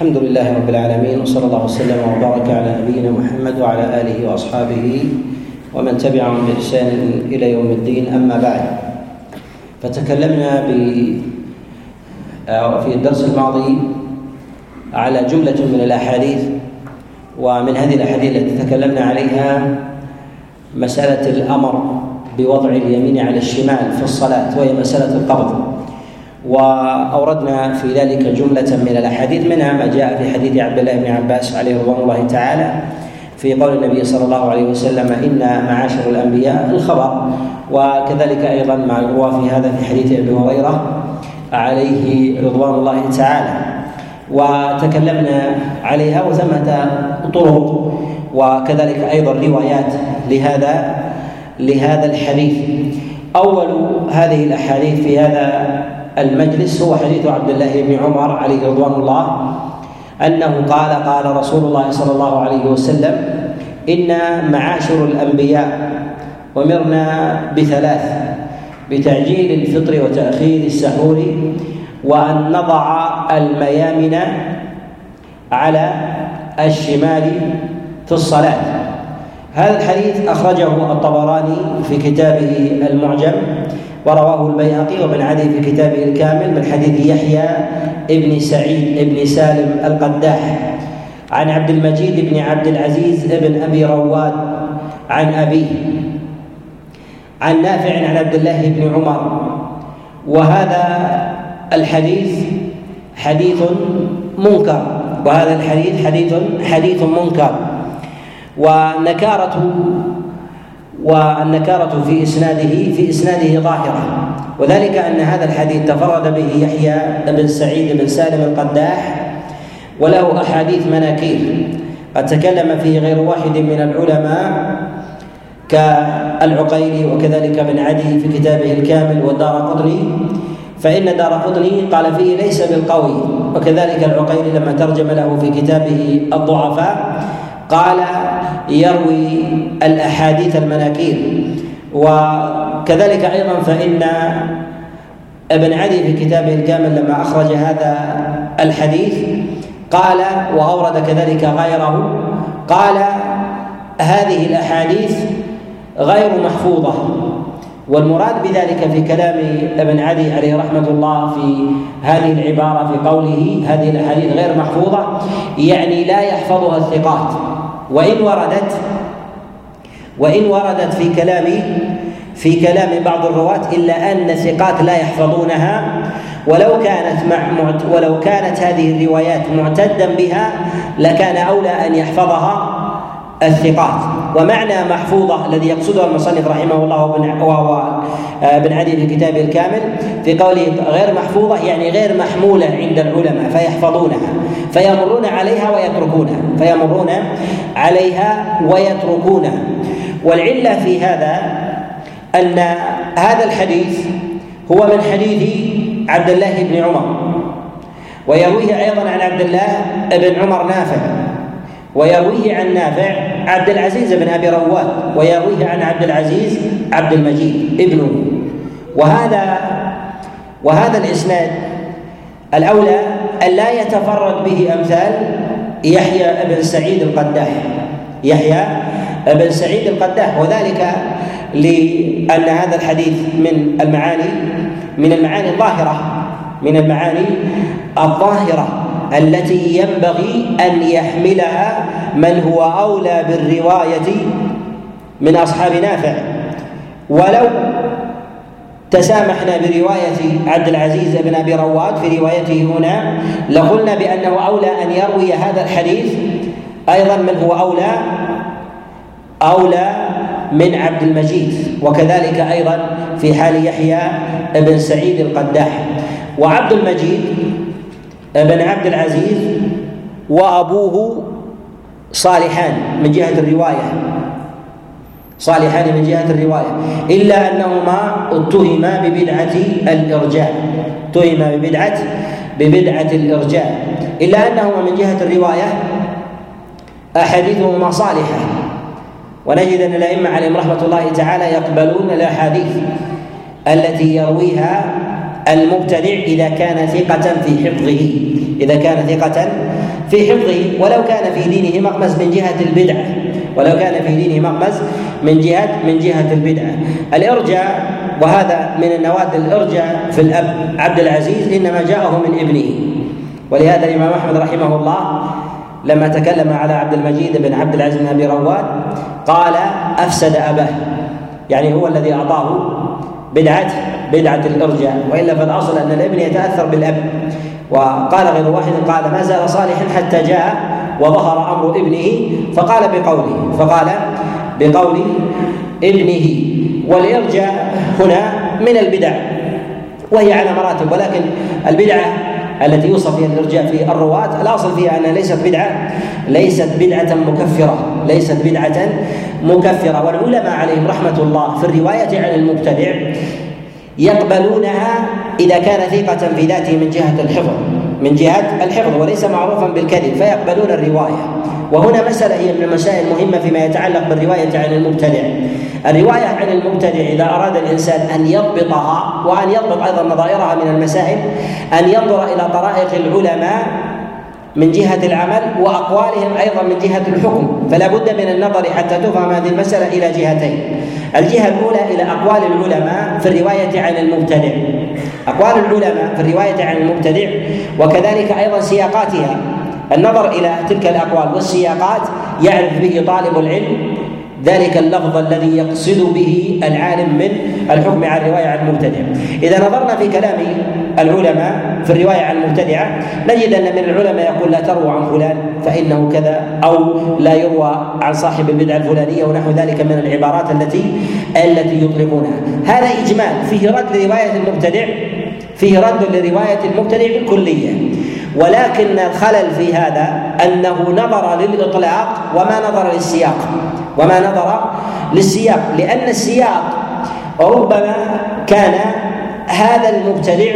الحمد لله رب العالمين وصلى الله وسلم وبارك على نبينا محمد وعلى آله وأصحابه ومن تبعهم بإحسان إلى يوم الدين. أما بعد فتكلمنا في الدرس الماضي على جملة من الأحاديث ومن هذه الأحاديث التي تكلمنا عليها مسألة الأمر بوضع اليمين على الشمال في الصلاة وهي مسألة القبض. وأوردنا في ذلك جملة من الأحاديث منها ما جاء في حديث عبد الله بن عباس عليه رضوان الله تعالى في قول النبي صلى الله عليه وسلم إن معاشر الأنبياء الخبر وكذلك أيضا ما يروى في هذا في حديث أبي هريرة عليه رضوان الله تعالى. وتكلمنا عليها وثمة طرق وكذلك أيضا روايات لهذا لهذا الحديث. أول هذه الأحاديث في هذا المجلس هو حديث عبد الله بن عمر عليه رضوان الله أنه قال قال رسول الله صلى الله عليه وسلم أنا معاشر الأنبياء أمرنا بثلاث بتعجيل الفطر وتأخير السحور وأن نضع الميامن على الشمال في الصلاة. هذا الحديث أخرجه الطبراني في كتابه المعجم. ورواه البيهقي وابن عدي في كتابه الكامل من حديث يحيى ابن سعيد ابن سالم القداح. عن عبد المجيد بن عبد العزيز ابن أبي رواد عن أبيه. عن نافع عن عبد الله بن عمر. وهذا الحديث حديث منكر. وهذا الحديث حديث حديث منكر. ونكارة والنكارة في إسناده في إسناده ظاهرة. وذلك أن هذا الحديث تفرد به يحيى بن سعيد بن سالم القداح وله أحاديث مناكير. قد تكلم فيه غير واحد من العلماء كالعقيلي وكذلك ابن عدي في كتابه الكامل والدار قطني. فإن دار قطني قال فيه ليس بالقوي. وكذلك العقيلي لما ترجم له في كتابه الضعفاء قال يروي الأحاديث المناكير. وكذلك أيضا فإن ابن عدي في كتابه الكامل لما أخرج هذا الحديث قال وأورد كذلك غيره قال هذه الأحاديث غير محفوظة. والمراد بذلك في كلام ابن عدي عليه رحمة الله في هذه العبارة في قوله هذه الأحاديث غير محفوظة يعني لا يحفظها الثقات. وإن وردت وإن وردت في كلام في كلام بعض الرواة إلا أن الثقات لا يحفظونها ولو كانت مع ولو كانت هذه الروايات معتدا بها لكان أولى أن يحفظها الثقات. ومعنى محفوظة الذي يقصده المصنف رحمه الله وهو ابن عدي في كتابه الكامل في قوله غير محفوظة يعني غير محمولة عند العلماء فيحفظونها فيمرون عليها ويتركونها فيمرون عليها ويتركونها. والعلة في هذا أن هذا الحديث هو من حديث عبد الله بن عمر ويرويه أيضا عن عبد الله بن عمر نافع ويرويه عن نافع عبد العزيز بن أبي رواد ويرويه عن عبد العزيز عبد المجيد ابنه. وهذا وهذا الإسناد الأولى أن لا يتفرد به أمثال يحيى بن سعيد القداح يحيى بن سعيد القداح وذلك لأن هذا الحديث من المعاني من المعاني الظاهرة من المعاني الظاهرة التي ينبغي أن يحملها من هو أولى بالرواية من أصحاب نافع. ولو تسامحنا برواية عبد العزيز بن أبي رواد في روايته هنا لقلنا بأنه أولى أن يروي هذا الحديث أيضا من هو أولى أولى من عبد المجيد وكذلك أيضا في حال يحيى بن سعيد القداح. وعبد المجيد بن عبد العزيز وأبوه صالحان من جهة الرواية. صالحان من جهة الرواية. إلا أنهما اتهما ببدعة الإرجاء. اتهما ببدعة ببدعة الإرجاء. إلا أنهما من جهة الرواية أحاديثهما صالحة. ونجد أن الأئمة عليهم رحمة الله تعالى يقبلون الأحاديث التي يرويها المبتدع إذا كان ثقة في حفظه إذا كان ثقة في حفظه. ولو كان في دينه مغمز من جهة البدعة ولو كان في دينه مغمز من جهة من جهة البدعة. الإرجاء وهذا من النواد الإرجاء في الأب عبد العزيز إنما جاءه من ابنه. ولهذا الإمام أحمد رحمه الله لما تكلم على عبد المجيد بن عبد العزيز بن أبي رواد قال أفسد أباه. يعني هو الذي أعطاه بدعة بدعة الإرجاء. وإلا فالأصل أن الابن يتأثر بالأب. وقال غير واحد قال ما زال صالحا حتى جاء وظهر أمر ابنه. فقال بقوله فقال بقول ابنه والإرجاء هنا من البدع وهي على مراتب. ولكن البدعة التي يوصف فيها الإرجاء في الرواة. الأصل فيها أنها ليست بدعة ليست بدعة مكفرة ليست بدعة مكفرة. والعلماء عليهم رحمة الله في الرواية عن المبتدع يقبلونها إذا كان ثقة في ذاته من جهة الحفظ. من جهه الحفظ وليس معروفا بالكذب فيقبلون الرواية. وهنا مسألة هي من المسائل المهمة فيما يتعلق بالرواية عن المبتدع. الرواية عن المبتدع إذا أراد الإنسان أن يضبطها وأن يضبط أيضا نظائرها من المسائل أن ينظر إلى طرائق العلماء من جهة العمل وأقوالهم أيضا من جهة الحكم فلا بد من النظر حتى تفهم هذه المسألة إلى جهتين. الجهة الأولى إلى أقوال العلماء في الرواية عن المبتدع. أقوال العلماء في الرواية عن المبتدع وكذلك أيضا سياقاتها. النظر إلى تلك الأقوال والسياقات يعرف به طالب العلم ذلك اللفظ الذي يقصد به العالم من الحكم على الرواية عن المبتدع. إذا نظرنا في كلام العلماء في الرواية عن المبتدعة نجد أن من العلماء يقول لا تروى عن فلان فإنه كذا أو لا يروى عن صاحب البدعة الفلانية ونحو ذلك من العبارات التي التي يطلقونها. هذا اجمال فيه رد لرواية المبتدع فيه رد لرواية المبتدع بالكلية. ولكن الخلل في هذا أنه نظر للإطلاق وما نظر للسياق وما نظر للسياق لأن السياق ربما كان هذا المبتدع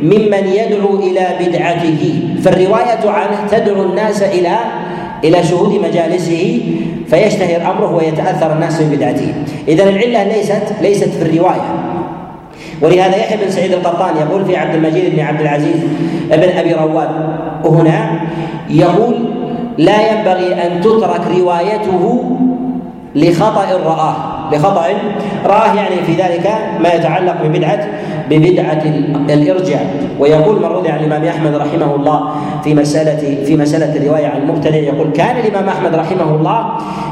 ممن يدعو إلى بدعته. فالرواية عنه تدعو الناس إلى إلى شهود مجالسه فيشتهر أمره ويتأثر الناس ببدعته. اذا العلة ليست ليست في الرواية. ولهذا يحيى بن سعيد القطان يقول في عبد المجيد بن عبد العزيز بن أبي رواد هنا يقول لا ينبغي أن تترك روايته لخطأ رآه. لخطأ رآه يعني في ذلك ما يتعلق ببدعة ببدعة الإرجاء ويقول من روي عن الإمام أحمد رحمه الله في مسألة في مسألة الرواية عن المبتدع يقول كان الإمام أحمد رحمه الله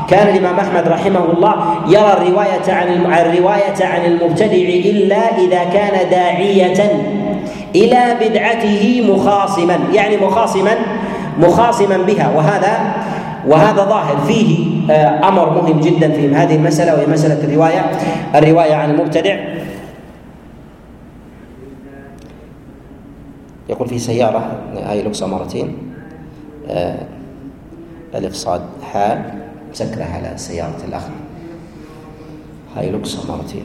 كان الإمام أحمد رحمه الله يرى الرواية عن الرواية عن المبتدع إلا إذا كان داعية إلى بدعته مخاصما. يعني مخاصما مخاصما بها. وهذا وهذا ظاهر فيه آه، أمر مهم جدا في هذه المسألة وهي مسألة الرواية الرواية عن المبتدع. يقول في سيارة هاي لوكسا مرتين آه، ألف صاد حاء مسكره على سيارة الأخ. هاي لوكسا مرتين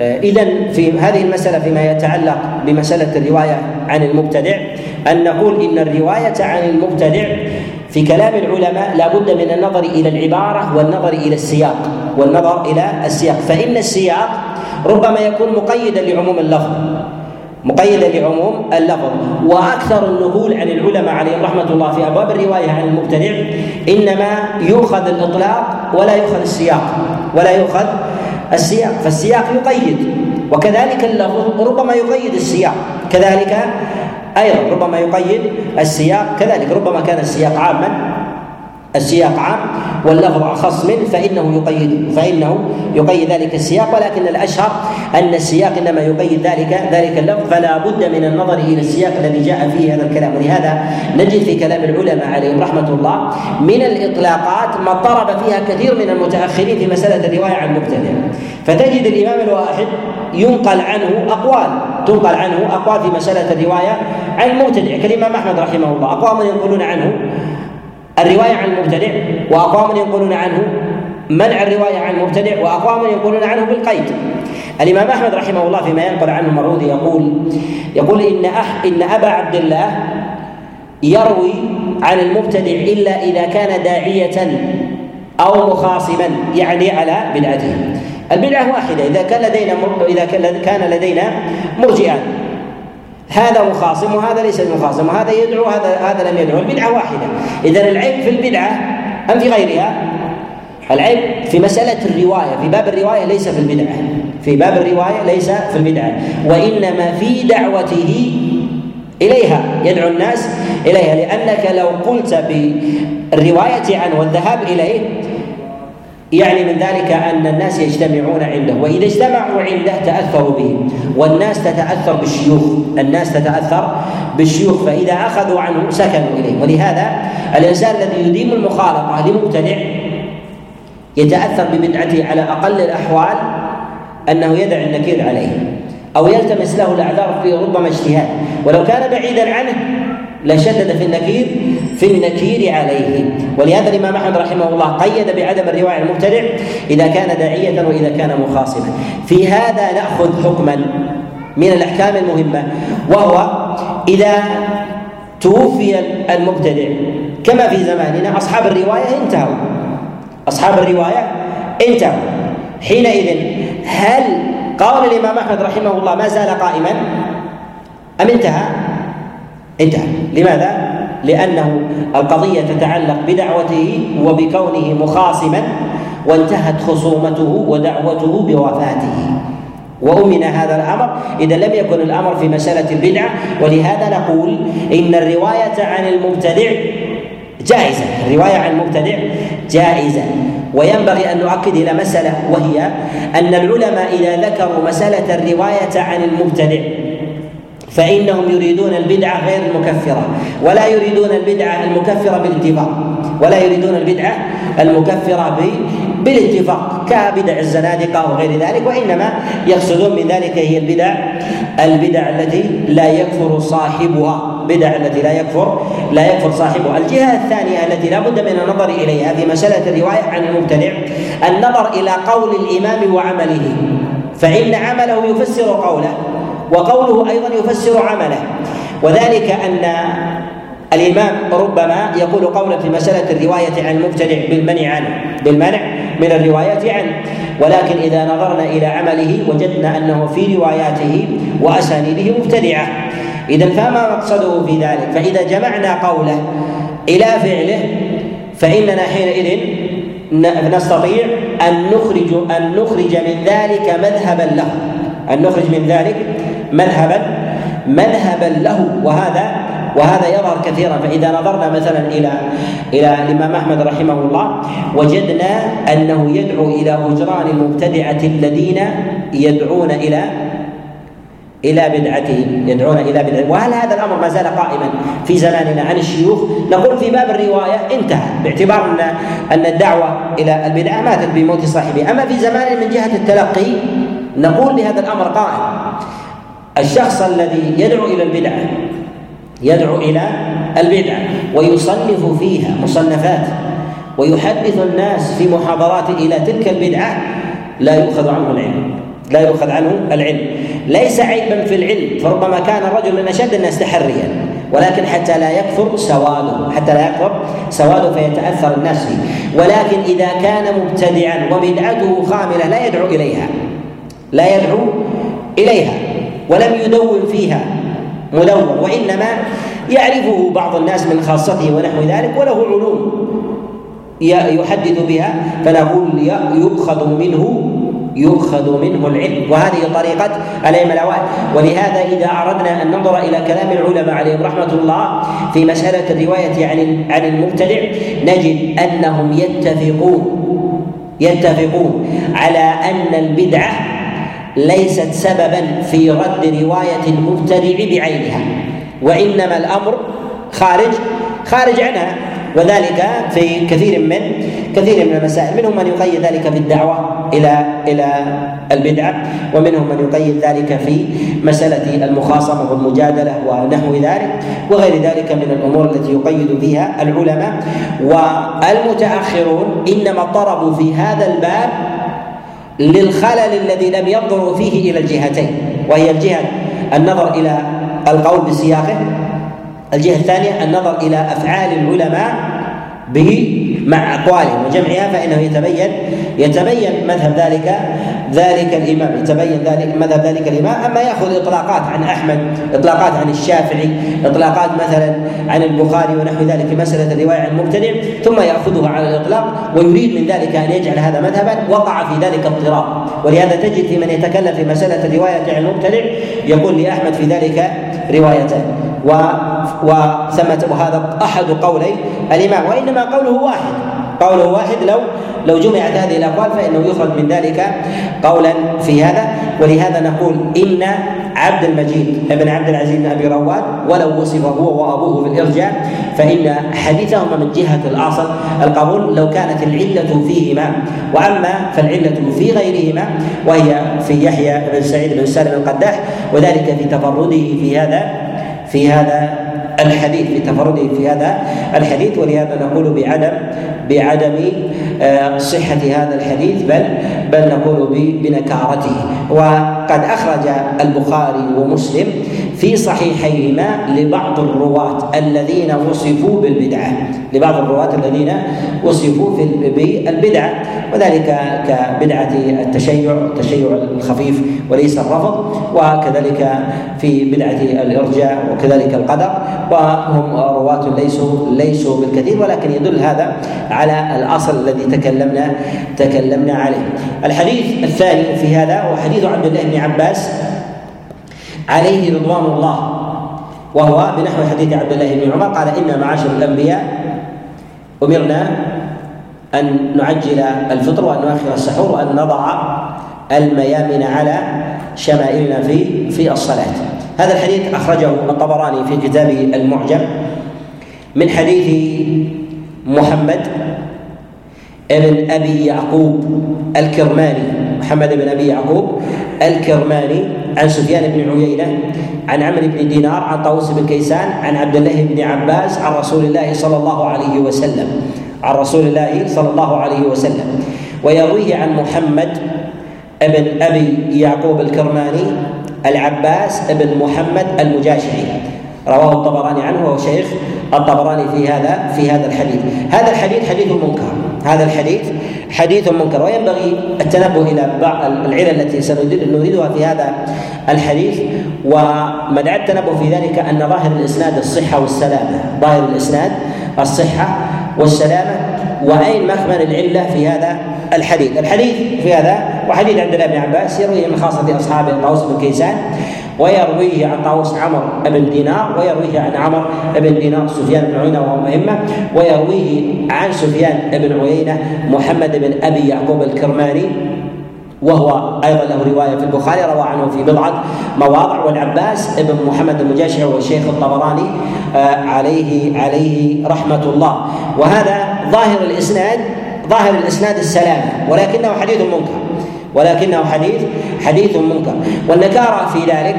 آه، إذا في هذه المسألة فيما يتعلق بمسألة الرواية عن المبتدع أن نقول إن الرواية عن المبتدع في كلام العلماء لا بد من النظر إلى العبارة والنظر إلى السياق والنظر إلى السياق. فإن السياق ربما يكون مقيدا لعموم اللفظ مقيدا لعموم اللفظ. وأكثر النقول عن العلماء عليهم رحمة الله في أبواب الرواية عن المبتدع إنما يؤخذ الإطلاق ولا يؤخذ السياق ولا يؤخذ السياق. فالسياق يقيد وكذلك اللفظ ربما يقيد السياق. كذلك أيضا ربما يقيد السياق كذلك ربما كان السياق عاما السياق عام واللفظ أخص منه فإنه يقيد فإنه يقيد ذلك السياق ولكن الأشهر أن السياق إنما يقيد ذلك ذلك اللفظ فلا بد من النظر إلى السياق الذي جاء فيه هذا الكلام. ولهذا نجد في كلام العلماء عليهم رحمة الله من الإطلاقات ما اضطرب فيها كثير من المتأخرين في مسألة الرواية عن المبتدع فتجد الإمام الواحد ينقل عنه أقوال تنقل عنه أقوال في مسألة الرواية عن المبتدع. كالامام أحمد رحمه الله أقوام ينقلون عنه الرواية عن المبتدع وأقوام ينقلون عنه منع الرواية عن المبتدع وأقوام ينقلون عنه بالقيد. الإمام أحمد رحمه الله فيما ينقل عنه المرودي يقول يقول إن أح إن أبا عبد الله يروي عن المبتدع إلا إذا كان داعية أو مخاصما يعني على بدعته. البدعة واحدة إذا كان لدينا إذا كان لدينا مرجئان هذا مخاصم وهذا ليس مخاصم وهذا يدعو هذا هذا لم يدعو. البدعة واحدة. إذا العيب في البدعة أم في غيرها؟ العيب في مسألة الرواية في باب الرواية ليس في البدعة. في باب الرواية ليس في البدعة. وإنما في دعوته إليها يدعو الناس إليها. لأنك لو قلت بالرواية عنه والذهاب إليه يعني من ذلك أن الناس يجتمعون عنده وإذا اجتمعوا عنده تأثروا به. والناس تتأثر بالشيوخ الناس تتأثر بالشيوخ فإذا أخذوا عنه سكنوا إليه. ولهذا الإنسان الذي يديم المخالطة لمبتدع يتأثر ببدعته على أقل الأحوال أنه يدع النكير عليه. أو يلتمس له الأعذار في ربما اجتهاد. ولو كان بعيدا عنه لشدد في النكير في النكير عليه. ولهذا الإمام أحمد رحمه الله قيد بعدم الرواية المبتدع إذا كان داعية وإذا كان مخاصما. في هذا نأخذ حكما من الأحكام المهمة وهو إذا توفي المبتدع كما في زماننا أصحاب الرواية انتهوا. أصحاب الرواية انتهوا. حينئذ هل قول الإمام أحمد رحمه الله ما زال قائما. أم انتهى؟ انتهى. لماذا؟ لأنه القضية تتعلق بدعوته وبكونه مخاصما وانتهت خصومته ودعوته بوفاته. وأمن هذا الأمر. إذا لم يكن الأمر في مسألة البدعة ولهذا نقول إن الرواية عن المبتدع جائزة. الرواية عن المبتدع جائزة. وينبغي أن نؤكد إلى مسألة وهي أن العلماء إذا ذكروا مسألة الرواية عن المبتدع فإنهم يريدون البدعة غير المكفرة ولا يريدون البدعة المكفرة بالاتفاق ولا يريدون البدعة المكفرة بالاتفاق كبدع الزنادقة وغير ذلك وإنما يقصدون من ذلك هي البدع البدع التي لا يكفر صاحبها بدع التي لا يكفر لا يكفر صاحبها. الجهة الثانية التي لا بد من النظر إليها في مسألة الرواية عن المبتدع النظر إلى قول الإمام وعمله فإن عمله يفسر قوله وقوله أيضا يفسر عمله. وذلك أن الإمام ربما يقول قولا في مسألة الرواية عن المبتدع بالمنع عنه. بالمنع من الروايات عنه. ولكن إذا نظرنا إلى عمله وجدنا أنه في رواياته وأسانيده مبتدعة. إذا فما مقصده في ذلك؟ فإذا جمعنا قوله إلى فعله فإننا حينئذ نستطيع أن نخرج أن نخرج من ذلك مذهبا له. أن نخرج من ذلك مذهبا مذهبا له. وهذا وهذا يظهر كثيرا. فإذا نظرنا مثلا إلى إلى الإمام أحمد رحمه الله وجدنا أنه يدعو إلى هجران المبتدعة الذين يدعون إلى إلى بدعتهم يدعون إلى بدعتهم وهل هذا الأمر ما زال قائما في زماننا عن الشيوخ؟ نقول في باب الرواية انتهى باعتبار أن أن الدعوة إلى البدعة ماتت بموت صاحبها أما في زماننا من جهة التلقي نقول بهذا الأمر قائم. الشخص الذي يدعو إلى البدعة يدعو إلى البدعه ويصنف فيها مصنفات ويحدث الناس في محاضرات إلى تلك البدعة لا يؤخذ عنه العلم. لا يؤخذ عنه العلم. ليس عيبا في العلم فربما كان الرجل من أشد الناس تحريا ولكن حتى لا يكثر سواده حتى لا يكثر سواده فيتأثر الناس فيه. ولكن إذا كان مبتدعا وبدعته خاملة لا يدعو إليها. لا يدعو إليها. ولم يدون فيها. مدون وإنما يعرفه بعض الناس من خاصته ونحو ذلك وله علوم يحدث بها فنقول يؤخذ منه يؤخذ منه العلم. وهذه طريقة الأئمة الأوائل. ولهذا إذا أردنا أن ننظر إلى كلام العلماء عليهم رحمة الله في مسألة الرواية عن عن المبتدع نجد أنهم يتفقون يتفقون على أن البدعة ليست سببا في رد رواية المبتدع بعينها وإنما الأمر خارج خارج عنها وذلك في كثير من كثير من المسائل منهم من يقيد ذلك في الدعوة إلى إلى البدعة ومنهم من يقيد ذلك في مسألة المخاصمة والمجادلة ونحو ذلك وغير ذلك من الأمور التي يقيد فيها العلماء والمتأخرون. إنما طربوا في هذا الباب للخلل الذي لم ينظروا فيه إلى الجهتين وهي الجهة النظر إلى القول بسياقه الجهة الثانية النظر إلى أفعال العلماء به مع أقوالهم وجمعها فإنه يتبين يتبين مذهب ذلك ذلك الإمام يتبين ذلك مذهب ذلك الإمام أما يأخذ إطلاقات عن أحمد إطلاقات عن الشافعي إطلاقات مثلا عن البخاري ونحو ذلك في مسألة الرواية عن المبتدع ثم يأخذها على الإطلاق ويريد من ذلك أن يجعل هذا مذهبا وقع في ذلك اضطراب. ولهذا تجد في من يتكلم في مسألة الرواية عن المبتدع يقول لأحمد في ذلك روايتان. و وثمة وهذا أحد قولي الإمام وإنما قوله واحد. قوله واحد لو لو جمعت هذه الأقوال فإنه يخرج من ذلك قولا في هذا ولهذا نقول إن عبد المجيد ابن عبد العزيز بن أبي رواد ولو وصف هو وأبوه بالارجاء فإن حديثهما من جهة الأصل القبول لو كانت العلة فيهما. وأما فالعلة في غيرهما وهي في يحيى بن سعيد بن سالم القداح وذلك في تفرده في هذا في هذا الحديث بتفرده في هذا الحديث ولهذا نقول بعدم بعدم آه، صحة هذا الحديث بل بل نقول بنكارته. وقد أخرج البخاري ومسلم في صحيحيهما لبعض الرواة الذين وصفوا بالبدعة لبعض الرواة الذين وصفوا بالبدعة وذلك كبدعة التشيع التشيع الخفيف وليس الرفض وكذلك في بدعة الإرجاء وكذلك القدر وهم رواة ليسوا ليسوا بالكثير ولكن يدل هذا على الأصل الذي تكلمنا تكلمنا عليه. الحديث الثاني في هذا هو حديث عبد الله بن عباس عليه رضوان الله. وهو بنحو حديث عبد الله بن عمر قال إن معاشر الأنبياء أمرنا أن نعجل الفطر وأن نؤخر السحور وأن نضع الميامن على شمائلنا في في الصلاة. هذا الحديث أخرجه الطبراني في كتابه المعجم من حديث محمد ابن أبي يعقوب الكرماني. محمد بن أبي يعقوب الكرماني. عن سفيان بن عيينة عن عمرو بن دينار عن طاووس بن كيسان عن عبد الله بن عباس عن رسول الله صلى الله عليه وسلم. عن رسول الله صلى الله عليه وسلم. ويرويه عن محمد ابن أبي يعقوب الكرماني العباس بن محمد المجاشعي. رواه الطبراني عنه وهو شيخ الطبراني في هذا في هذا الحديث. هذا الحديث حديث منكر هذا الحديث حديث منكر. وينبغي التنبه إلى بعض العلل التي سنريدها في هذا الحديث. ومدعى التنبه في ذلك أن ظاهر الإسناد الصحة والسلامة. ظاهر الإسناد الصحة والسلامة. وأين مخمن العلة في هذا الحديث؟ الحديث في هذا وحديث عبد الله بن عباس يرويه من خاصة اصحابه طاووس بن كيسان ويرويه عن طاووس عمر بن دينار ويرويه عن عمر بن دينار سفيان بن عيينة وهو مهمه ويرويه عن سفيان بن عيينة محمد بن أبي يعقوب الكرماني وهو أيضا له رواية في البخاري روى عنه في بضعة مواضع والعباس بن محمد المجاشع والشيخ الطبراني آه، عليه عليه رحمة الله. وهذا ظاهر الإسناد ظاهر الإسناد السلامه ولكنه حديث منكر. ولكنه حديث حديث منكر. والنكارة في ذلك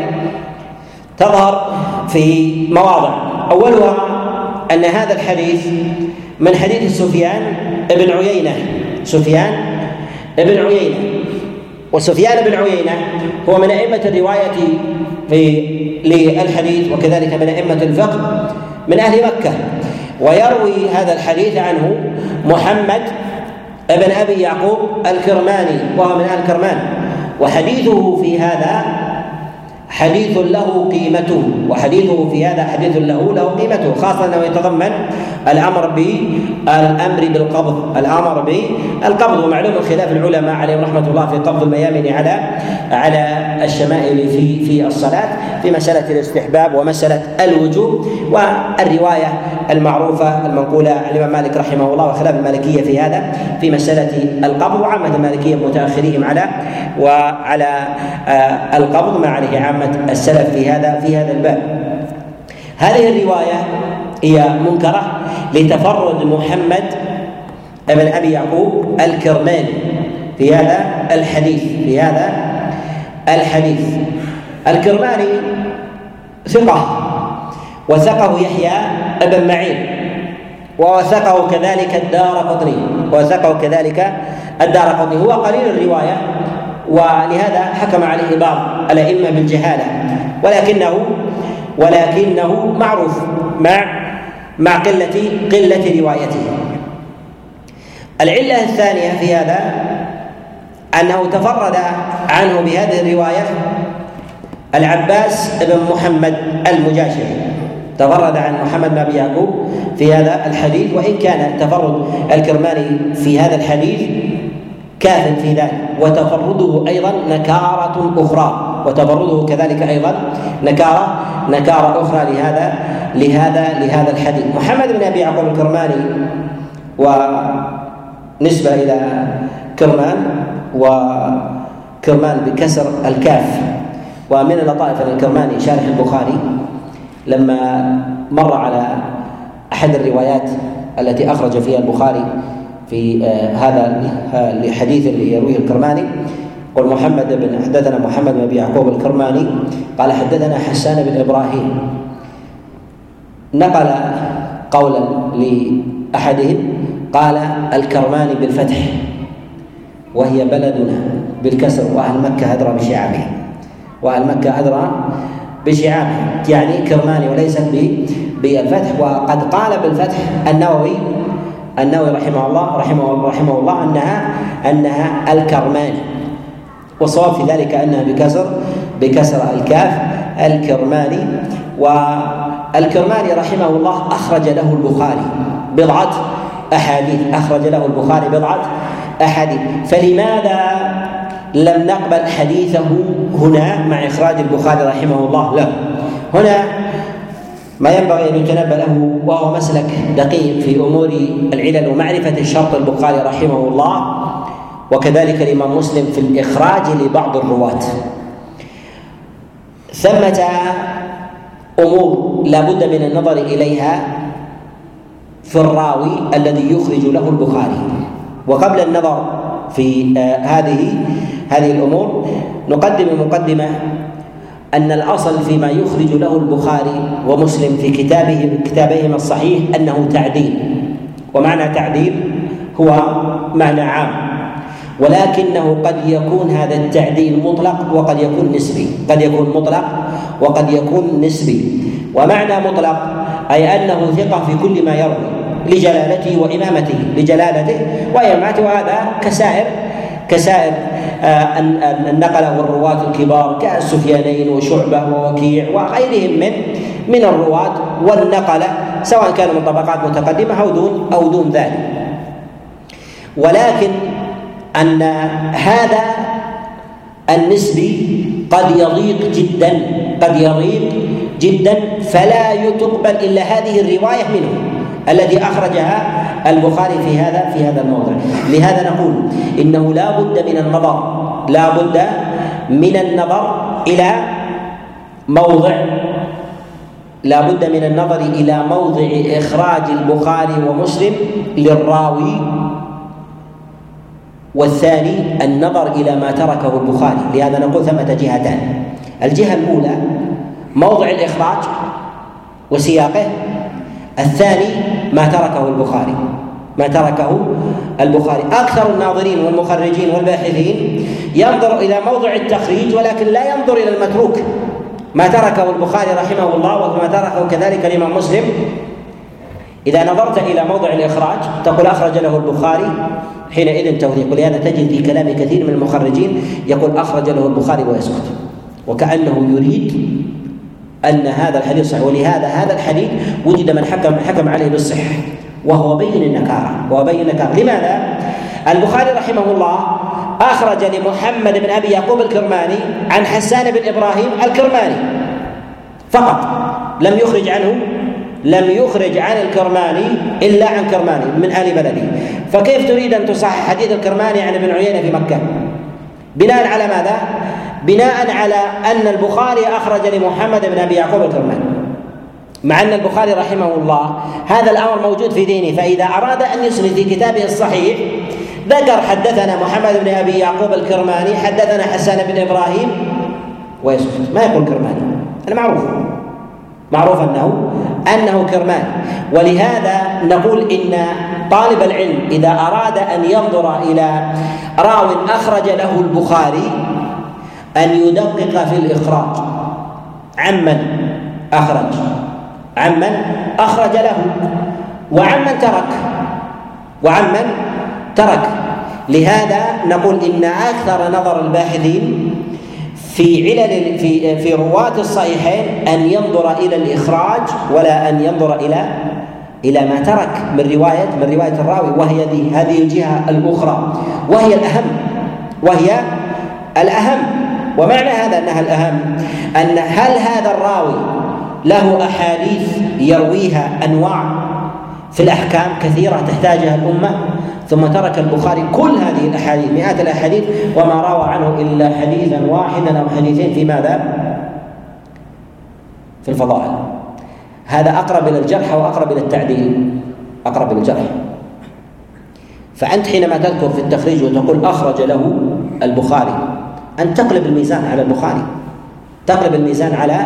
تظهر في مواضع. أولها أن هذا الحديث من حديث سفيان بن عيينة. سفيان بن عيينة. وسفيان بن عيينة هو من أئمة الرواية في للحديث وكذلك من أئمة الفقه من أهل مكة. ويروي هذا الحديث عنه محمد ابن أبي يعقوب الكرماني وهو من أهل كرمان. وحديثه في هذا حديث له قيمته وحديثه في هذا حديث له له قيمته خاصة أنه يتضمن الأمر بالأمر بالقبض الأمر بالقبض ومعلوم خلاف العلماء عليهم رحمة الله في قبض الميامن على على الشمائل في في الصلاة في مسألة الاستحباب ومسألة الوجوب والرواية المعروفة المنقولة عن الإمام مالك رحمه الله وخلاف المالكية في هذا في مسألة القبض وعامة المالكية متأخرين على وعلى آه، القبض ما عليه عامة السلف في هذا في هذا الباب. هذه الرواية هي منكرة لتفرد محمد بن أبي يعقوب الكرماني في هذا الحديث في هذا الحديث. الكرماني ثقة وثقه يحيى بن معين ووثقه كذلك الدار قطني ووثقه كذلك الدار قطني. هو قليل الرواية ولهذا حكم عليه بعض الأئمة بالجهالة. ولكنه ولكنه معروف مع مع قلة قلة روايته. العلة الثانية في هذا أنه تفرد عنه بهذه الرواية العباس بن محمد المجاشعي. تفرد عن محمد بن يعقوب في هذا الحديث وإن كان تفرد الكرماني في هذا الحديث كاف في ذلك. وتفرده أيضا نكارة أخرى. وتفرده كذلك أيضا نكاره نكارة أخرى لهذا لهذا لهذا الحديث. محمد بن أبي يعقوب الكرماني ونسبة إلى كرمان وكرمان بكسر الكاف. ومن اللطائف الكرماني شارح البخاري لما مر على أحد الروايات التي أخرج فيها البخاري في آه، هذا الحديث اللي يرويه الكرماني. قل محمد بن حدثنا محمد بن يعقوب الكرماني قال حدثنا حسان بن إبراهيم. نقل قولا لأحدهم قال الكرماني بالفتح وهي بلدنا بالكسر وأهل مكة أدرى بشعابها وأهل مكة أدرى بشعابها يعني كرماني وليست بالفتح. وقد قال بالفتح النووي النووي رحمه الله رحمه رحمه الله انها أنها الكرماني. والصواب في ذلك أنها بكسر بكسر الكاف الكرماني. والكرماني رحمه الله أخرج له البخاري بضعة أحاديث. أخرج له البخاري بضعة أحاديث. فلماذا لم نقبل حديثه هنا مع إخراج البخاري رحمه الله له؟ هنا ما ينبغي أن يتنبأ له وهو مسلك دقيق في أمور العلل ومعرفة الشرط البخاري رحمه الله وكذلك الإمام مسلم في الإخراج لبعض الرواة. ثمة أمور لا بد من النظر إليها في الراوي الذي يخرج له البخاري. وقبل النظر في آه، هذه هذه الأمور نقدم مقدمة أن الأصل فيما يخرج له البخاري ومسلم في كتابه كتابيهما الصحيح أنه تعديل. ومعنى تعديل هو معنى عام. ولكنه قد يكون هذا التعديل مطلق وقد يكون نسبي. قد يكون مطلق وقد يكون نسبي. ومعنى مطلق أي أنه ثقة في كل ما يروي لجلالته وإمامته لجلالته وإمامته. وهذا كسائر كسائر النقله والرواة الكبار كالسفيانين وشعبة ووكيع وغيرهم من من الرواة والنقلة سواء كانوا من طبقات متقدمة أو دون أو دون ذلك. ولكن أن هذا النسبي قد يضيق جدا قد يضيق جدا فلا تقبل إلا هذه الرواية منه. الذي أخرجها البخاري في هذا في هذا الموضع. لهذا نقول إنه لا بد من النظر لا بد من النظر إلى موضع لا بد من النظر إلى موضع إخراج البخاري ومسلم للراوي والثاني النظر إلى ما تركه البخاري. لهذا نقول ثمة جهتان. الجهة الأولى موضع الإخراج وسياقه الثاني ما تركه البخاري. ما تركه البخاري. أكثر الناظرين والمخرجين والباحثين ينظر إلى موضع التخريج ولكن لا ينظر إلى المتروك. ما تركه البخاري رحمه الله وما تركه كذلك الإمام مسلم. إذا نظرت إلى موضع الإخراج تقول اخرج له البخاري. حينئذ توثيق ولهذا تجد في كلام كثير من المخرجين يقول اخرج له البخاري ويسكت. وكأنه يريد أن هذا الحديث صحيح ولهذا هذا الحديث وجد من حكم حكم عليه بالصحة وهو بين النكارة وهو بين النكارة لماذا؟ البخاري رحمه الله أخرج لمحمد بن أبي يعقوب الكرماني عن حسان بن إبراهيم الكرماني فقط لم يخرج عنه لم يخرج عن الكرماني إلا عن كرماني من أهل بلده فكيف تريد أن تصحح حديث الكرماني عن ابن عيينة في مكة بناء على ماذا؟ بناء على أن البخاري أخرج لمحمد بن أبي يعقوب الكرماني. مع أن البخاري رحمه الله هذا الأمر موجود في دينه فإذا أراد أن يسند في كتابه الصحيح ذكر حدثنا محمد بن أبي يعقوب الكرماني حدثنا حسان بن إبراهيم ويسكت ما يقول كرماني؟ هذا معروف معروف انه أنه كرماني. ولهذا نقول إن طالب العلم إذا أراد أن ينظر إلى راو أخرج له البخاري أن يدقق في الإخراج. عمن أخرج. عمن أخرج له. وعمن ترك. وعمن ترك. لهذا نقول إن أكثر نظر الباحثين في علل في في رواة الصحيحين أن ينظر إلى الإخراج ولا أن ينظر إلى إلى ما ترك من روايه من رواية الراوي. وهي هذه الجهة الأخرى. وهي الأهم. وهي الأهم. ومعنى هذا أنها الأهم أن هل هذا الراوي له أحاديث يرويها أنواع في الأحكام كثيرة تحتاجها الأمة؟ ثم ترك البخاري كل هذه الأحاديث مئات الأحاديث وما روى عنه إلا حديثا واحدا أو حديثين في ماذا؟ في الفضائل. هذا أقرب إلى الجرح وأقرب إلى التعديل. أقرب إلى الجرح. فأنت حينما تذكر في التخريج وتقول أخرج له البخاري أن تقلب الميزان على البخاري. تقلب الميزان على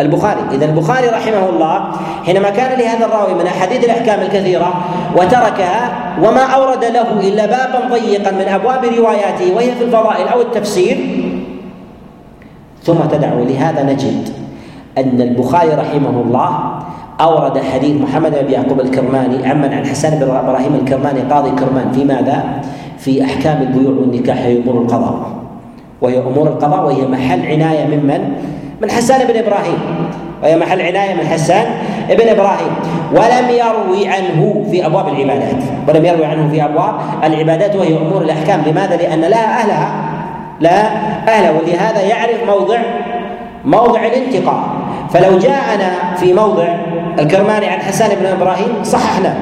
البخاري. إذا البخاري رحمه الله حينما كان لهذا الراوي من أحاديث الأحكام الكثيرة وتركها وما أورد له إلا بابا ضيقا من أبواب رواياته وهي في الفضائل أو التفسير ثم تدعو لهذا نجد أن البخاري رحمه الله أورد حديث محمد بن يعقوب الكرماني عمن عن حسان بن إبراهيم الكرماني قاضي كرمان في ماذا؟ في أحكام البيوع والنكاح هي أمور القضاء. وهي أمور القضاء وهي محل عناية ممن؟ من حسان بن إبراهيم. وهي محل عناية من حسان بن إبراهيم. ولم يروي عنه في أبواب العبادات. ولم يروي عنه في أبواب العبادات وهي أمور الأحكام. لماذا؟ لأن لها أهلها. لا أهلها. ولهذا يعرف موضع موضع الانتقاء. فلو جاءنا في موضع الكرماني عن حسان بن إبراهيم صححنا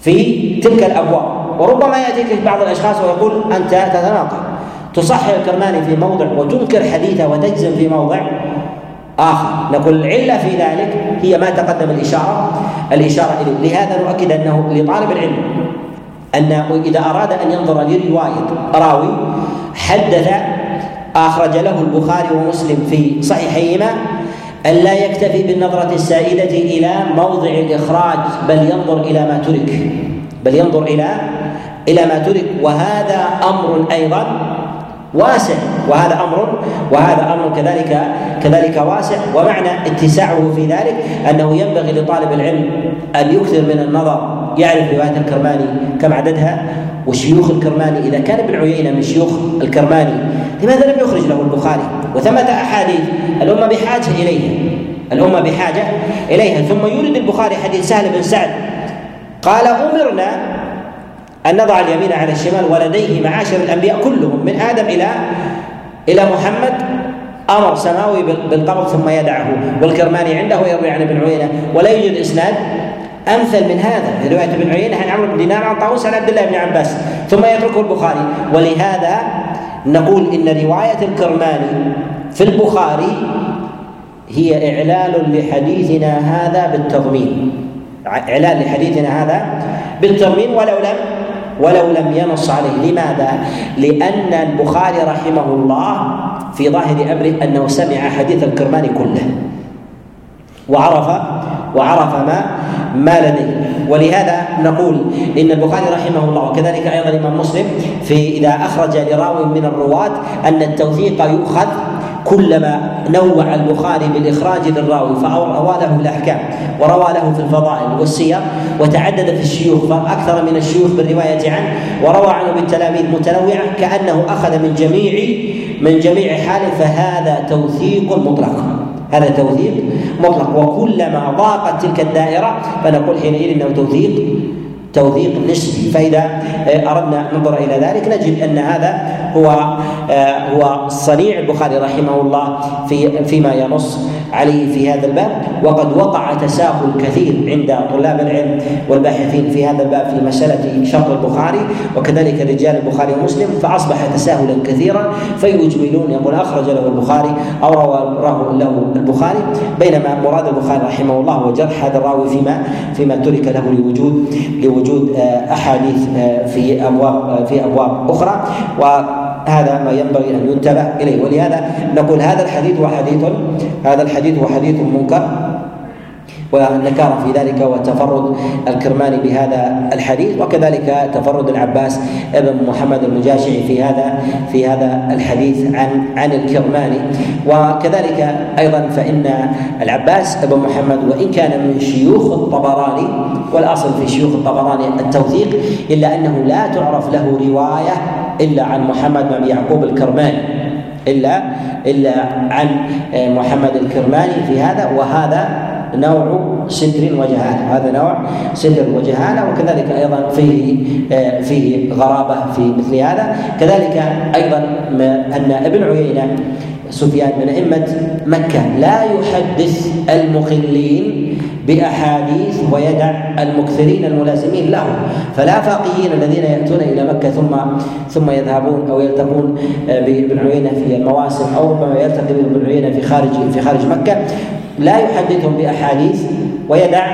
في تلك الأبواب. وربما يأتيك بعض الأشخاص ويقول أنت تتناقض. تصحح الكرماني في موضع وتنكر حديثه وتجزم في موضع آخر. نقول العلة في ذلك هي ما تقدم الإشارة الإشارة إليه. لهذا نؤكد أنه لطالب العلم أنه إذا أراد أن ينظر لرواية راوي حدث أخرج له البخاري ومسلم في صحيحيهما أن لا يكتفي بالنظرة السائدة إلى موضع الإخراج بل ينظر إلى ما ترك. بل ينظر إلى إلى ما ترك. وهذا أمر أيضا واسع وهذا أمر وهذا أمر كذلك كذلك واسع. ومعنى اتساعه في ذلك أنه ينبغي لطالب العلم أن يكثر من النظر يعرف رواية الكرماني كم عددها وشيوخ الكرماني إذا كان ابن عيينة من شيوخ الكرماني لماذا لم يخرج له البخاري؟ وثمة أحاديث الأمة بحاجة إليها الأمة بحاجة إليها. ثم يورد البخاري حديث سهل بن سعد قال أمرنا أن نضع اليمين على الشمال ولديه معاشر الأنبياء كلهم من آدم إلى إلى محمد أمر سماوي بالقبض ثم يدعه والكرماني عنده يروي عن ابن عيينة. ولا يوجد إسناد أمثل من هذا رواية ابن عيينة عن عمرو بن دينار عن طاووس عن عبد الله بن عباس. ثم يتركه البخاري. ولهذا نقول إن رواية الكرماني في البخاري هي إعلال لحديثنا هذا بالتضمين. إعلان لحديثنا هذا بالتضمين ولو لم ولو لم ينص عليه. لماذا؟ لأن البخاري رحمه الله في ظاهر أمره أنه سمع حديث الكرماني كله. وعرف وعرف ما ما لديه. ولهذا نقول إن البخاري رحمه الله وكذلك أيضا الإمام مسلم في إذا أخرج لراو من الرواة أن التوثيق يؤخذ كلما نوع البخاري بالإخراج للراوي فروى له الأحكام وروى له في الفضائل والسير وتعدد في الشيوخ فأكثر من الشيوخ بالرواية عنه وروى عنه بالتلاميذ متنوعة كأنه أخذ من جميع من جميع حال فهذا توثيق مطلق. هذا توثيق مطلق. وكلما ضاقت تلك الدائرة فنقول حينئذ إنه توثيق. توثيق نسبي. فإذا أردنا ننظر إلى ذلك نجد أن هذا هو هو صنيع البخاري رحمه الله في فيما ينص عليه في هذا الباب وقد وقع تساهل كثير عند طلاب العلم والباحثين في هذا الباب في مسألة شرط البخاري وكذلك رجال البخاري ومسلم فأصبح تساهلا كثيرا فيجملون يقول أخرج له البخاري أو رواه له البخاري بينما مراد البخاري رحمه الله هو جرح هذا الراوي فيما فيما ترك له لوجود لوجود آه، أحاديث آه، في أبواب آه، في أبواب أخرى. و هذا ما ينبغي أن ينتبه إليه. ولهذا نقول هذا الحديث حديث هذا الحديث حديث منكر. والنكارة في ذلك وتفرد الكرماني بهذا الحديث وكذلك تفرد العباس ابن محمد المجاشعي في هذا في هذا الحديث عن عن الكرماني. وكذلك أيضا فإن العباس ابن محمد وإن كان من شيوخ الطبراني والأصل في شيوخ الطبراني التوثيق إلا أنه لا تعرف له رواية إلا عن محمد بن يعقوب الكرماني إلا إلا عن محمد الكرماني في هذا وهذا نوع ستر وجهاله هذا نوع ستر وجهاله وكذلك أيضا فيه آه، فيه غرابة في مثل هذا. كذلك أيضا أن ابن عيينة سفيان من أئمة مكة لا يحدث المخلين بأحاديث ويدع المكثرين الملازمين له فالافاقيين الذين يأتون إلى مكة ثم ثم يذهبون أو يلتقون آه، بابن عيينة في المواسم أو ربما يلتقي بابن عيينة في خارج في خارج مكة. لا يحدثهم بأحاديث ويدع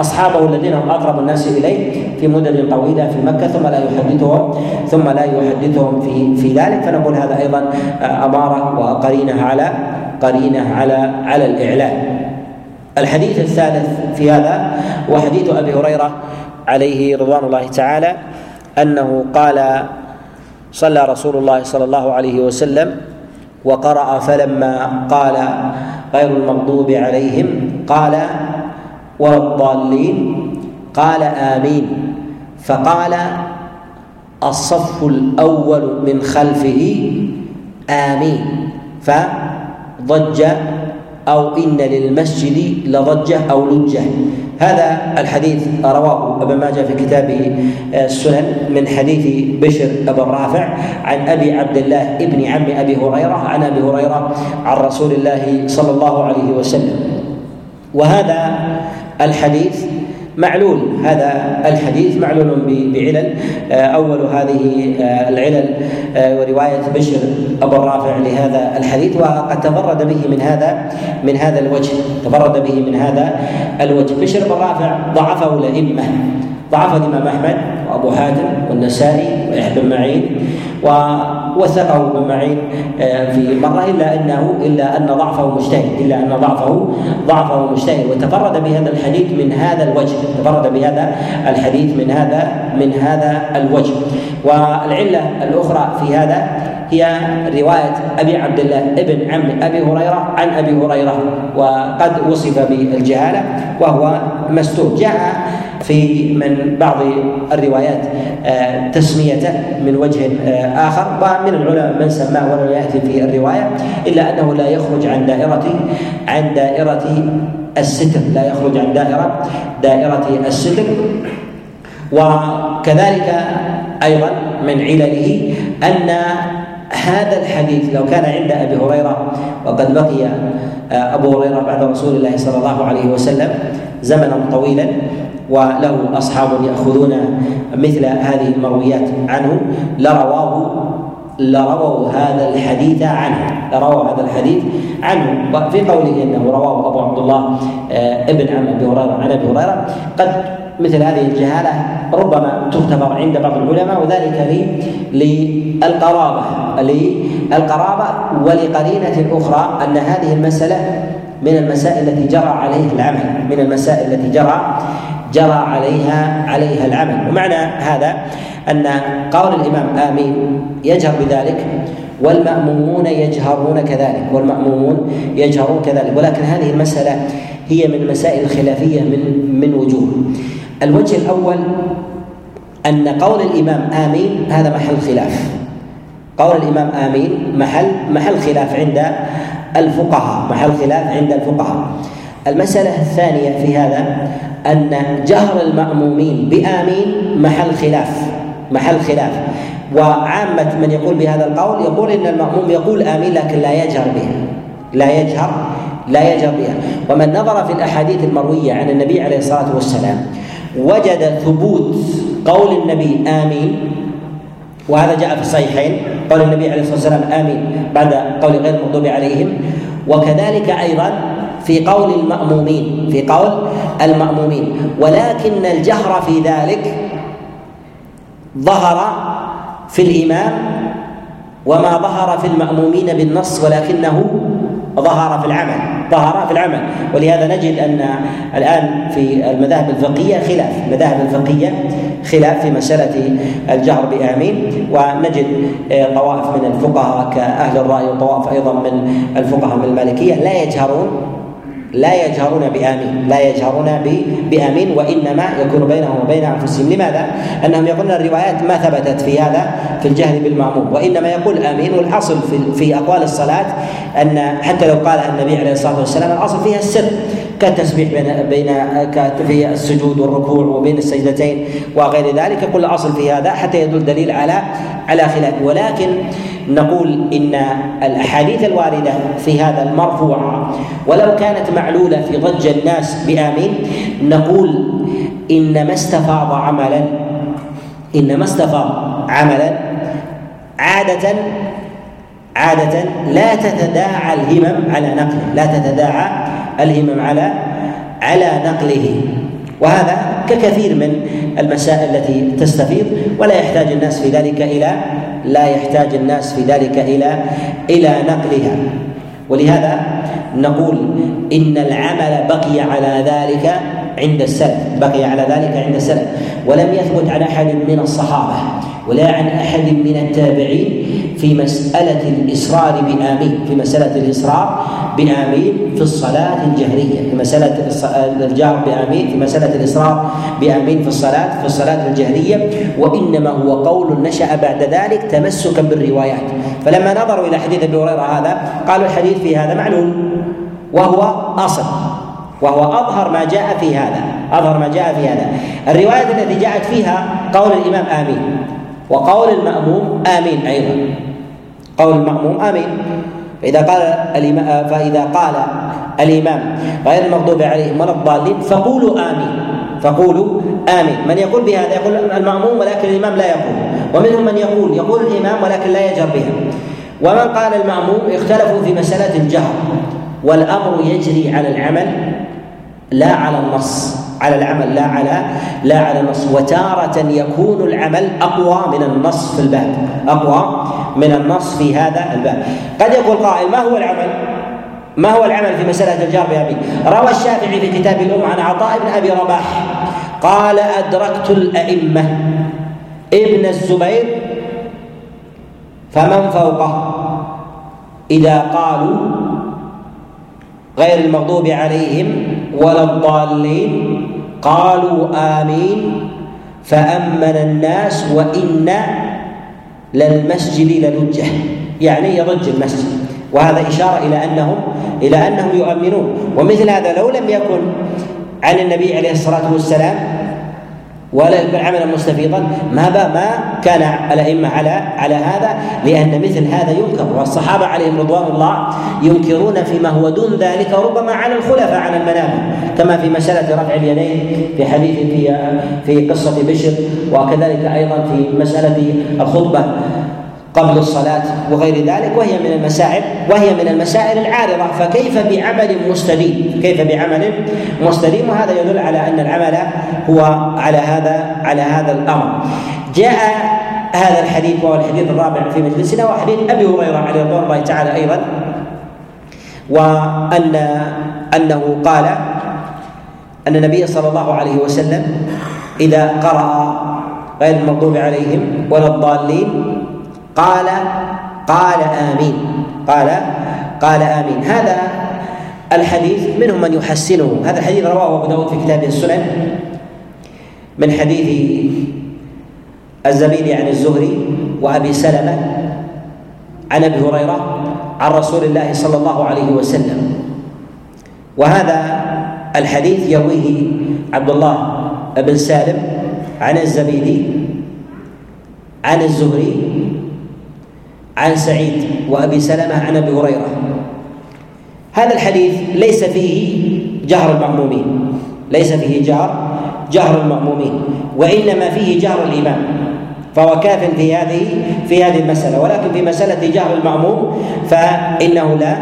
أصحابه الذين هم أقرب الناس إليه في مدد طويلة في مكة ثم لا يحدثهم ثم لا يحدثهم في في ذلك فنقول هذا أيضا أمارة وقرينة على قرينة على على الاعلان. الحديث الثالث في هذا هو حديث أبي هريرة عليه رضوان الله تعالى أنه قال صلى رسول الله صلى الله عليه وسلم وقرأ فلما قال غير المغضوب عليهم قال ولا الضالين قال آمين فقال الصف الأول من خلفه آمين فضج أو إن للمسجد لضجة أو لجة. هذا الحديث رواه ابن ماجه في كتابه السنن من حديث بشر بن رافع عن أبي عبد الله ابن عم أبي هريرة عن أبي هريرة عن رسول الله صلى الله عليه وسلم. وهذا الحديث معلول. هذا الحديث معلول بعلل. آه، أول هذه آه، العلل آه، ورواية بشر أبو الرافع لهذا الحديث وقد تفرد به من هذا من هذا الوجه. تفرد به من هذا الوجه. بشر بن رافع ضعفه الأئمة. ضعفه الإمام أحمد وأبو حاتم والنسائي ويحيى بن معين ووثقه ابن معين آه، في مرة إلا أنه إلا أن ضعفه مجتهد إلا أن ضعفه ضعفه مجتهد وتفرد بهذا الحديث من هذا الوجه تفرد بهذا الحديث من هذا من هذا الوجه. والعلة الأخرى في هذا هي رواية أبي عبد الله ابن عم أبي هريرة عن أبي هريرة وقد وصف بالجهالة وهو مستور جاء في من بعض الروايات آه، تسميته من وجه آه، آخر. ومن العلماء من سماه ولم يأتي في الرواية إلا أنه لا يخرج عن دائرة عن دائرة الستر لا يخرج عن دائرة دائرة الستر. وكذلك أيضا من علله أن هذا الحديث لو كان عند أبي هريرة وقد بقي آه، أبو هريرة بعد رسول الله صلى الله عليه وسلم زمنا طويلا وله أصحاب يأخذون مثل هذه المرويات عنه لرواه لرووا هذا الحديث عنه لرووا هذا الحديث عنه. وفي قوله إنه رواه أبو عبد الله آه، ابن عم أبي هريرة عن أبي هريرة قد مثل هذه الجهالة ربما تختبر عند بعض العلماء وذلك للقرابة للقرابة ولقرينة أخرى أن هذه المسألة من المسائل التي جرى عليها العمل من المسائل التي جرى جرى عليها عليها العمل. ومعنى هذا أن قول الإمام آمين يجهر بذلك والمأمومون يجهرون كذلك والمأمومون يجهرون كذلك. ولكن هذه المسألة هي من المسائل الخلافية من من وجوه. الوجه الأول أن قول الإمام آمين هذا محل خلاف. قول الإمام آمين محل محل خلاف عند الفقهاء محل خلاف عند الفقهاء. المسألة الثانية في هذا أن جهر المأمومين بآمين محل خلاف محل خلاف. وعامة من يقول بهذا القول يقول إن المأموم يقول آمين لكن لا يجهر بها لا يجهر لا يجهر بها. ومن نظر في الأحاديث المروية عن النبي عليه الصلاة والسلام وجد ثبوت قول النبي آمين وهذا جاء في الصحيحين قول النبي عليه الصلاة والسلام آمين بعد قول غير المغضوب عليهم. وكذلك أيضا في قول المأمومين في قول المأمومين. ولكن الجهر في ذلك ظهر في الإمام وما ظهر في المأمومين بالنص ولكنه ظهر في العمل ظهر في العمل. ولهذا نجد أن الآن في المذاهب الفقهية خلاف المذاهب الفقهية خلاف في مسألة الجهر بآمين. ونجد آه، طوائف من الفقهاء كأهل الرأي وطوائف أيضا من الفقهاء من المالكية لا يجهرون لا يجهرون بآمين لا يجهرون بآمين وإنما يكون بينهم وبين أنفسهم. لماذا؟ أنهم يقولون الروايات ما ثبتت في هذا في الجهل بالمأموم. وإنما يقول آمين والأصل في, في أقوال الصلاة أن حتى لو قالها النبي عليه الصلاة والسلام الأصل فيها السر كالتسبيح بين بين في السجود والركوع وبين السجدتين وغير ذلك. يقول الاصل في هذا حتى يدل دليل على على خلاف. ولكن نقول إن الأحاديث الواردة في هذا المرفوعه ولو كانت معلولة في ضج الناس بآمين نقول إنما استفاض عملا إنما استفاض عملا عادة عادة لا تتداعى الهمم على نقله لا تتداعى الهمم على على نقله. وهذا ككثير من المسائل التي تستفيض ولا يحتاج الناس في ذلك إلى لا يحتاج الناس في ذلك إلى إلى نقلها. ولهذا نقول إن العمل بقي على ذلك عند السلف بقي على ذلك عند السلف. ولم يثبت عن أحد من الصحابة ولا عن أحد من التابعين في مسألة الإصرار بآمين في مسألة الإصرار بآمين في الصلاة الجهرية في مسألة الجهر بآمين في مسألة الإصرار بآمين في الصلاة في الصلاة الجهرية. وإنما هو قول نشأ بعد ذلك تمسكا بالروايات. فلما نظروا إلى حديث أبي هريرة هذا قالوا الحديث في هذا معلول وهو أصل وهو أظهر ما جاء في هذا أظهر ما جاء في هذا. الرواية التي جاءت فيها قول الإمام آمين وقول المأموم آمين أيضا. قول المأموم آمين. فإذا قال الإمام فإذا قال الإمام غير المغضوب عليهم ولا الضالين فقولوا آمين. فقولوا آمين. من يقول بهذا؟ يقول المأموم ولكن الإمام لا يقول. ومنهم من يقول يقول الإمام ولكن لا يجر بها. ومن قال المأموم اختلفوا في مسألة الجهر. والأمر يجري على العمل لا على النص. على العمل لا على لا على النص. وتارة يكون العمل أقوى من النص في الباب. أقوى من النص في هذا الباب. قد يقول قائل ما هو العمل؟ ما هو العمل في مسألة الجار بأبي؟ روى الشافعي في كتاب الأم عن عطاء بن أبي رباح قال أدركت الأئمة ابن الزبير فمن فوقه. إذا قالوا غير المغضوب عليهم ولا الضالين قالوا آمين فأمن الناس وإن للمسجد للجة يعني يضج المسجد. وهذا إشارة إلى أنهم إلى أنهم يؤمنون. ومثل هذا لو لم يكن عن النبي عليه الصلاة والسلام ولا يكون عملا مستفيضا ما ما كان الأئمة على على هذا لأن مثل هذا ينكر. والصحابة عليهم رضوان الله ينكرون فيما هو دون ذلك ربما على الخلفاء على المنابر. كما في مسألة رفع اليدين في حديث في في قصة بشر وكذلك أيضا في مسألة الخطبة. قبل الصلاة وغير ذلك وهي من المسائل وهي من المسائل العارضة. فكيف بعمل مستديم؟ كيف بعمل مستديم؟ وهذا يدل على أن العمل هو على هذا على هذا الأمر. جاء هذا الحديث وهو الحديث الرابع في مجلسنا وحديث أبي هريرة عليه رضوان الله تعالى أيضا وأن أنه قال أن النبي صلى الله عليه وسلم إذا قرأ غير المغضوب عليهم ولا الضالين قال قال آمين. قال قال آمين. هذا الحديث منهم من يحسنه. هذا الحديث رواه أبو داود في كتابه السنن من حديث الزبيدي عن الزهري وأبي سلمة عن أبي هريرة عن رسول الله صلى الله عليه وسلم. وهذا الحديث يرويه عبد الله بن سالم عن الزبيدي عن الزهري عن سعيد وأبي سلمة عن أبي هريرة. هذا الحديث ليس فيه جهر المأمومين. ليس فيه جهر جهر المأمومين وإنما فيه جهر الإمام فهو كاف في هذه في هذه المسألة. ولكن في مسألة جهر المأموم فإنه لا.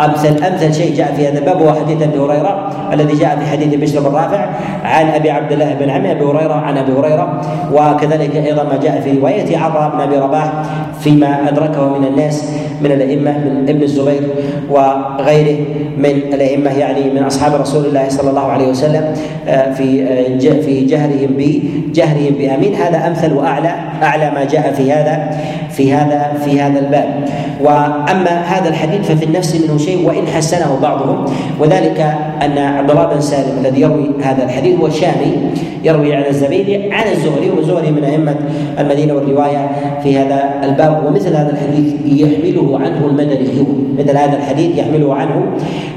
أمثل أمثل شيء جاء في هذا الباب هو حديث أبي هريرة الذي جاء في حديث بشر بن رافع عن أبي عبد الله بن عمي أبي هريرة عن أبي هريرة وكذلك أيضا ما جاء في رواية عطاء بن أبي رباح فيما أدركه من الناس من الأئمة من ابن الزبير وغيره من الأئمة يعني من أصحاب رسول الله صلى الله عليه وسلم آه، في آه، في جهرهم بجهرهم بأمين. هذا أمثل وأعلى أعلى ما جاء في هذا في هذا في هذا الباب. وأما هذا الحديث ففي النفس منه شيء وإن حسنه بعضهم. وذلك أن عبد الله بن سالم الذي يروي هذا الحديث هو شامي يروي عن الزبيدي عن الزهري والزهري من أئمة المدينة والرواية في هذا الباب. ومثل هذا الحديث يحمله عنه المدنيون مثل هذا الحديث يحمله عنه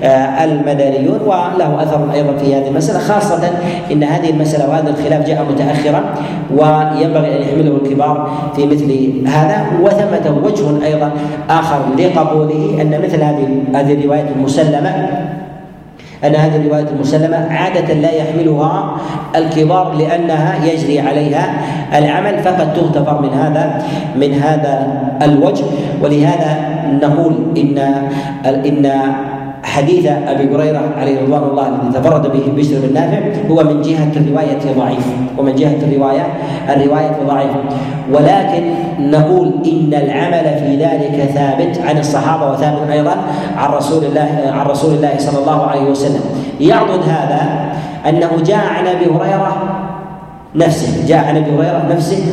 آه، المدنيون وله أثر أيضا في هذه المسألة خاصة إن هذه المسألة وهذا الخلاف جاء متاخرا وينبغي أن يحمله الكبار في مثل هذا. وثمة وجه أيضا آخر لقبوله أن مثل هذه هذه الروايات المسلمة أن هذه الرواية المسلمة عادة لا يحملها الكبار لأنها يجري عليها العمل فقد تغتفر من هذا من هذا الوجه. ولهذا نقول إن إن حديث أبي هريرة عليه رضوان الله الذي تفرد به بشر بن نافع هو من جهة الرواية ضعيف ومن جهة الروايه الرواية ضعيف. ولكن نقول إن العمل في ذلك ثابت عن الصحابة وثابت أيضا عن رسول الله عن رسول الله صلى الله عليه وسلم. يعضد هذا أنه جاء عن أبي هريرة نفسه جاء عن أبي هريرة نفسه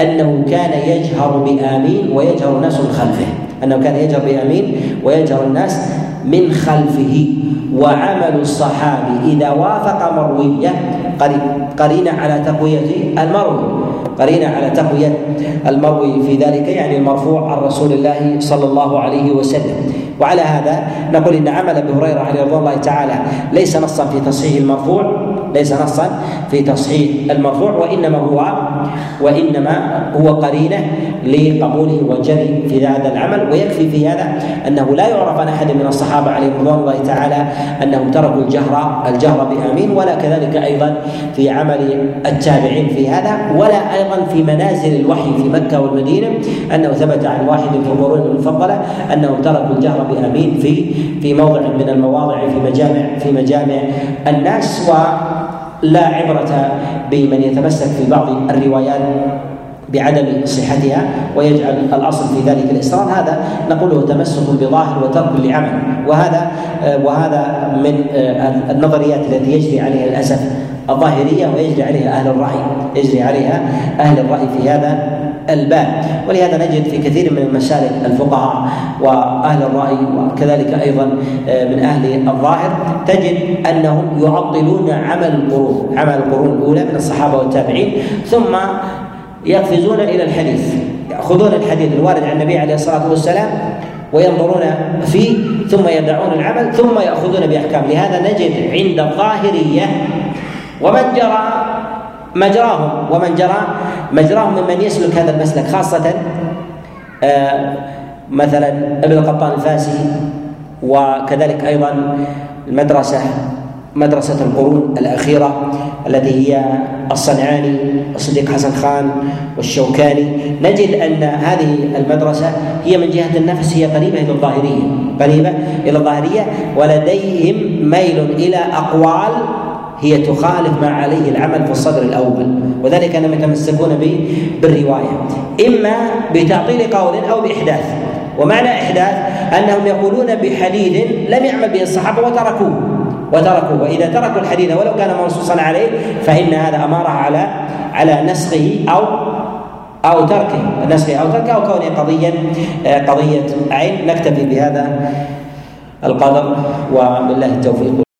أنه كان يجهر بآمين ويجهر الناس من خلفه. أنه كان يجهر بآمين ويجهر الناس من خلفه وعمل الصحابي. إذا وافق مروية قرينة على تقوية المروي. قرينة على تقوية المروي في ذلك يعني المرفوع عن رسول الله صلى الله عليه وسلم. وعلى هذا نقول إن عمل أبي هريرة عليه رضي الله تعالى ليس نصا في تصحيح المرفوع ليس نصا في تصحيح المرفوع وإنما هو وإنما هو قرينة لقبوله والجري في هذا العمل ويكفي في هذا أنه لا يعرف عن أحد من الصحابة عليهم رضوان الله تعالى أنهم تركوا الجهر الجهر بآمين ولا كذلك أيضا في عمل التابعين في هذا ولا أيضا في منازل الوحي في مكة والمدينة أنه ثبت عن واحد في القرون المفضلة أنهم تركوا الجهر بآمين في في موضع من المواضع في مجامع في مجامع الناس ولا عبرة بمن يتمسك في بعض الروايات. بعدم صحتها ويجعل الأصل في ذلك الإصرار. هذا نقوله تمسك بظاهر وترك لعمل. وهذا وهذا من النظريات التي يجري عليها للأسف الظاهرية ويجري عليها أهل الرأي يجري عليها أهل الرأي في هذا الباب. ولهذا نجد في كثير من المسالك الفقهاء وأهل الرأي وكذلك أيضا من أهل الظاهر تجد أنهم يعطلون عمل القرون عمل القرون الأولى من الصحابة والتابعين ثم يقفزون إلى الحديث يأخذون الحديث الوارد عن النبي عليه الصلاة والسلام وينظرون فيه ثم يدعون العمل ثم يأخذون بأحكام. لهذا نجد عند الظاهرية ومن جرى مجراهم ومن جرى مجراهم ممن يسلك هذا المسلك خاصة آه مثلا ابن القطان الفاسي وكذلك أيضا المدرسة مدرسة القرون الأخيرة. التي هي الصنعاني والصديق حسن خان والشوكاني. نجد أن هذه المدرسة هي من جهة النفس هي قريبة إلى الظاهرية قريبة إلى الظاهرية ولديهم ميل إلى أقوال هي تخالف ما عليه العمل في الصدر الأول وذلك أنهم يتمسكون بالرواية. إما بتعطيل قول أو بإحداث. ومعنى إحداث أنهم يقولون بحديث لم يعمل به الصحابة وتركوه. وتركوه. وإذا تركوا الحديث ولو كان منصوصا عليه فإن هذا أمارة على على نسخه أو أو تركه. نسخه أو تركه أو كونه قضيه قضية عين. نكتفي بهذا القدر وبالله التوفيق.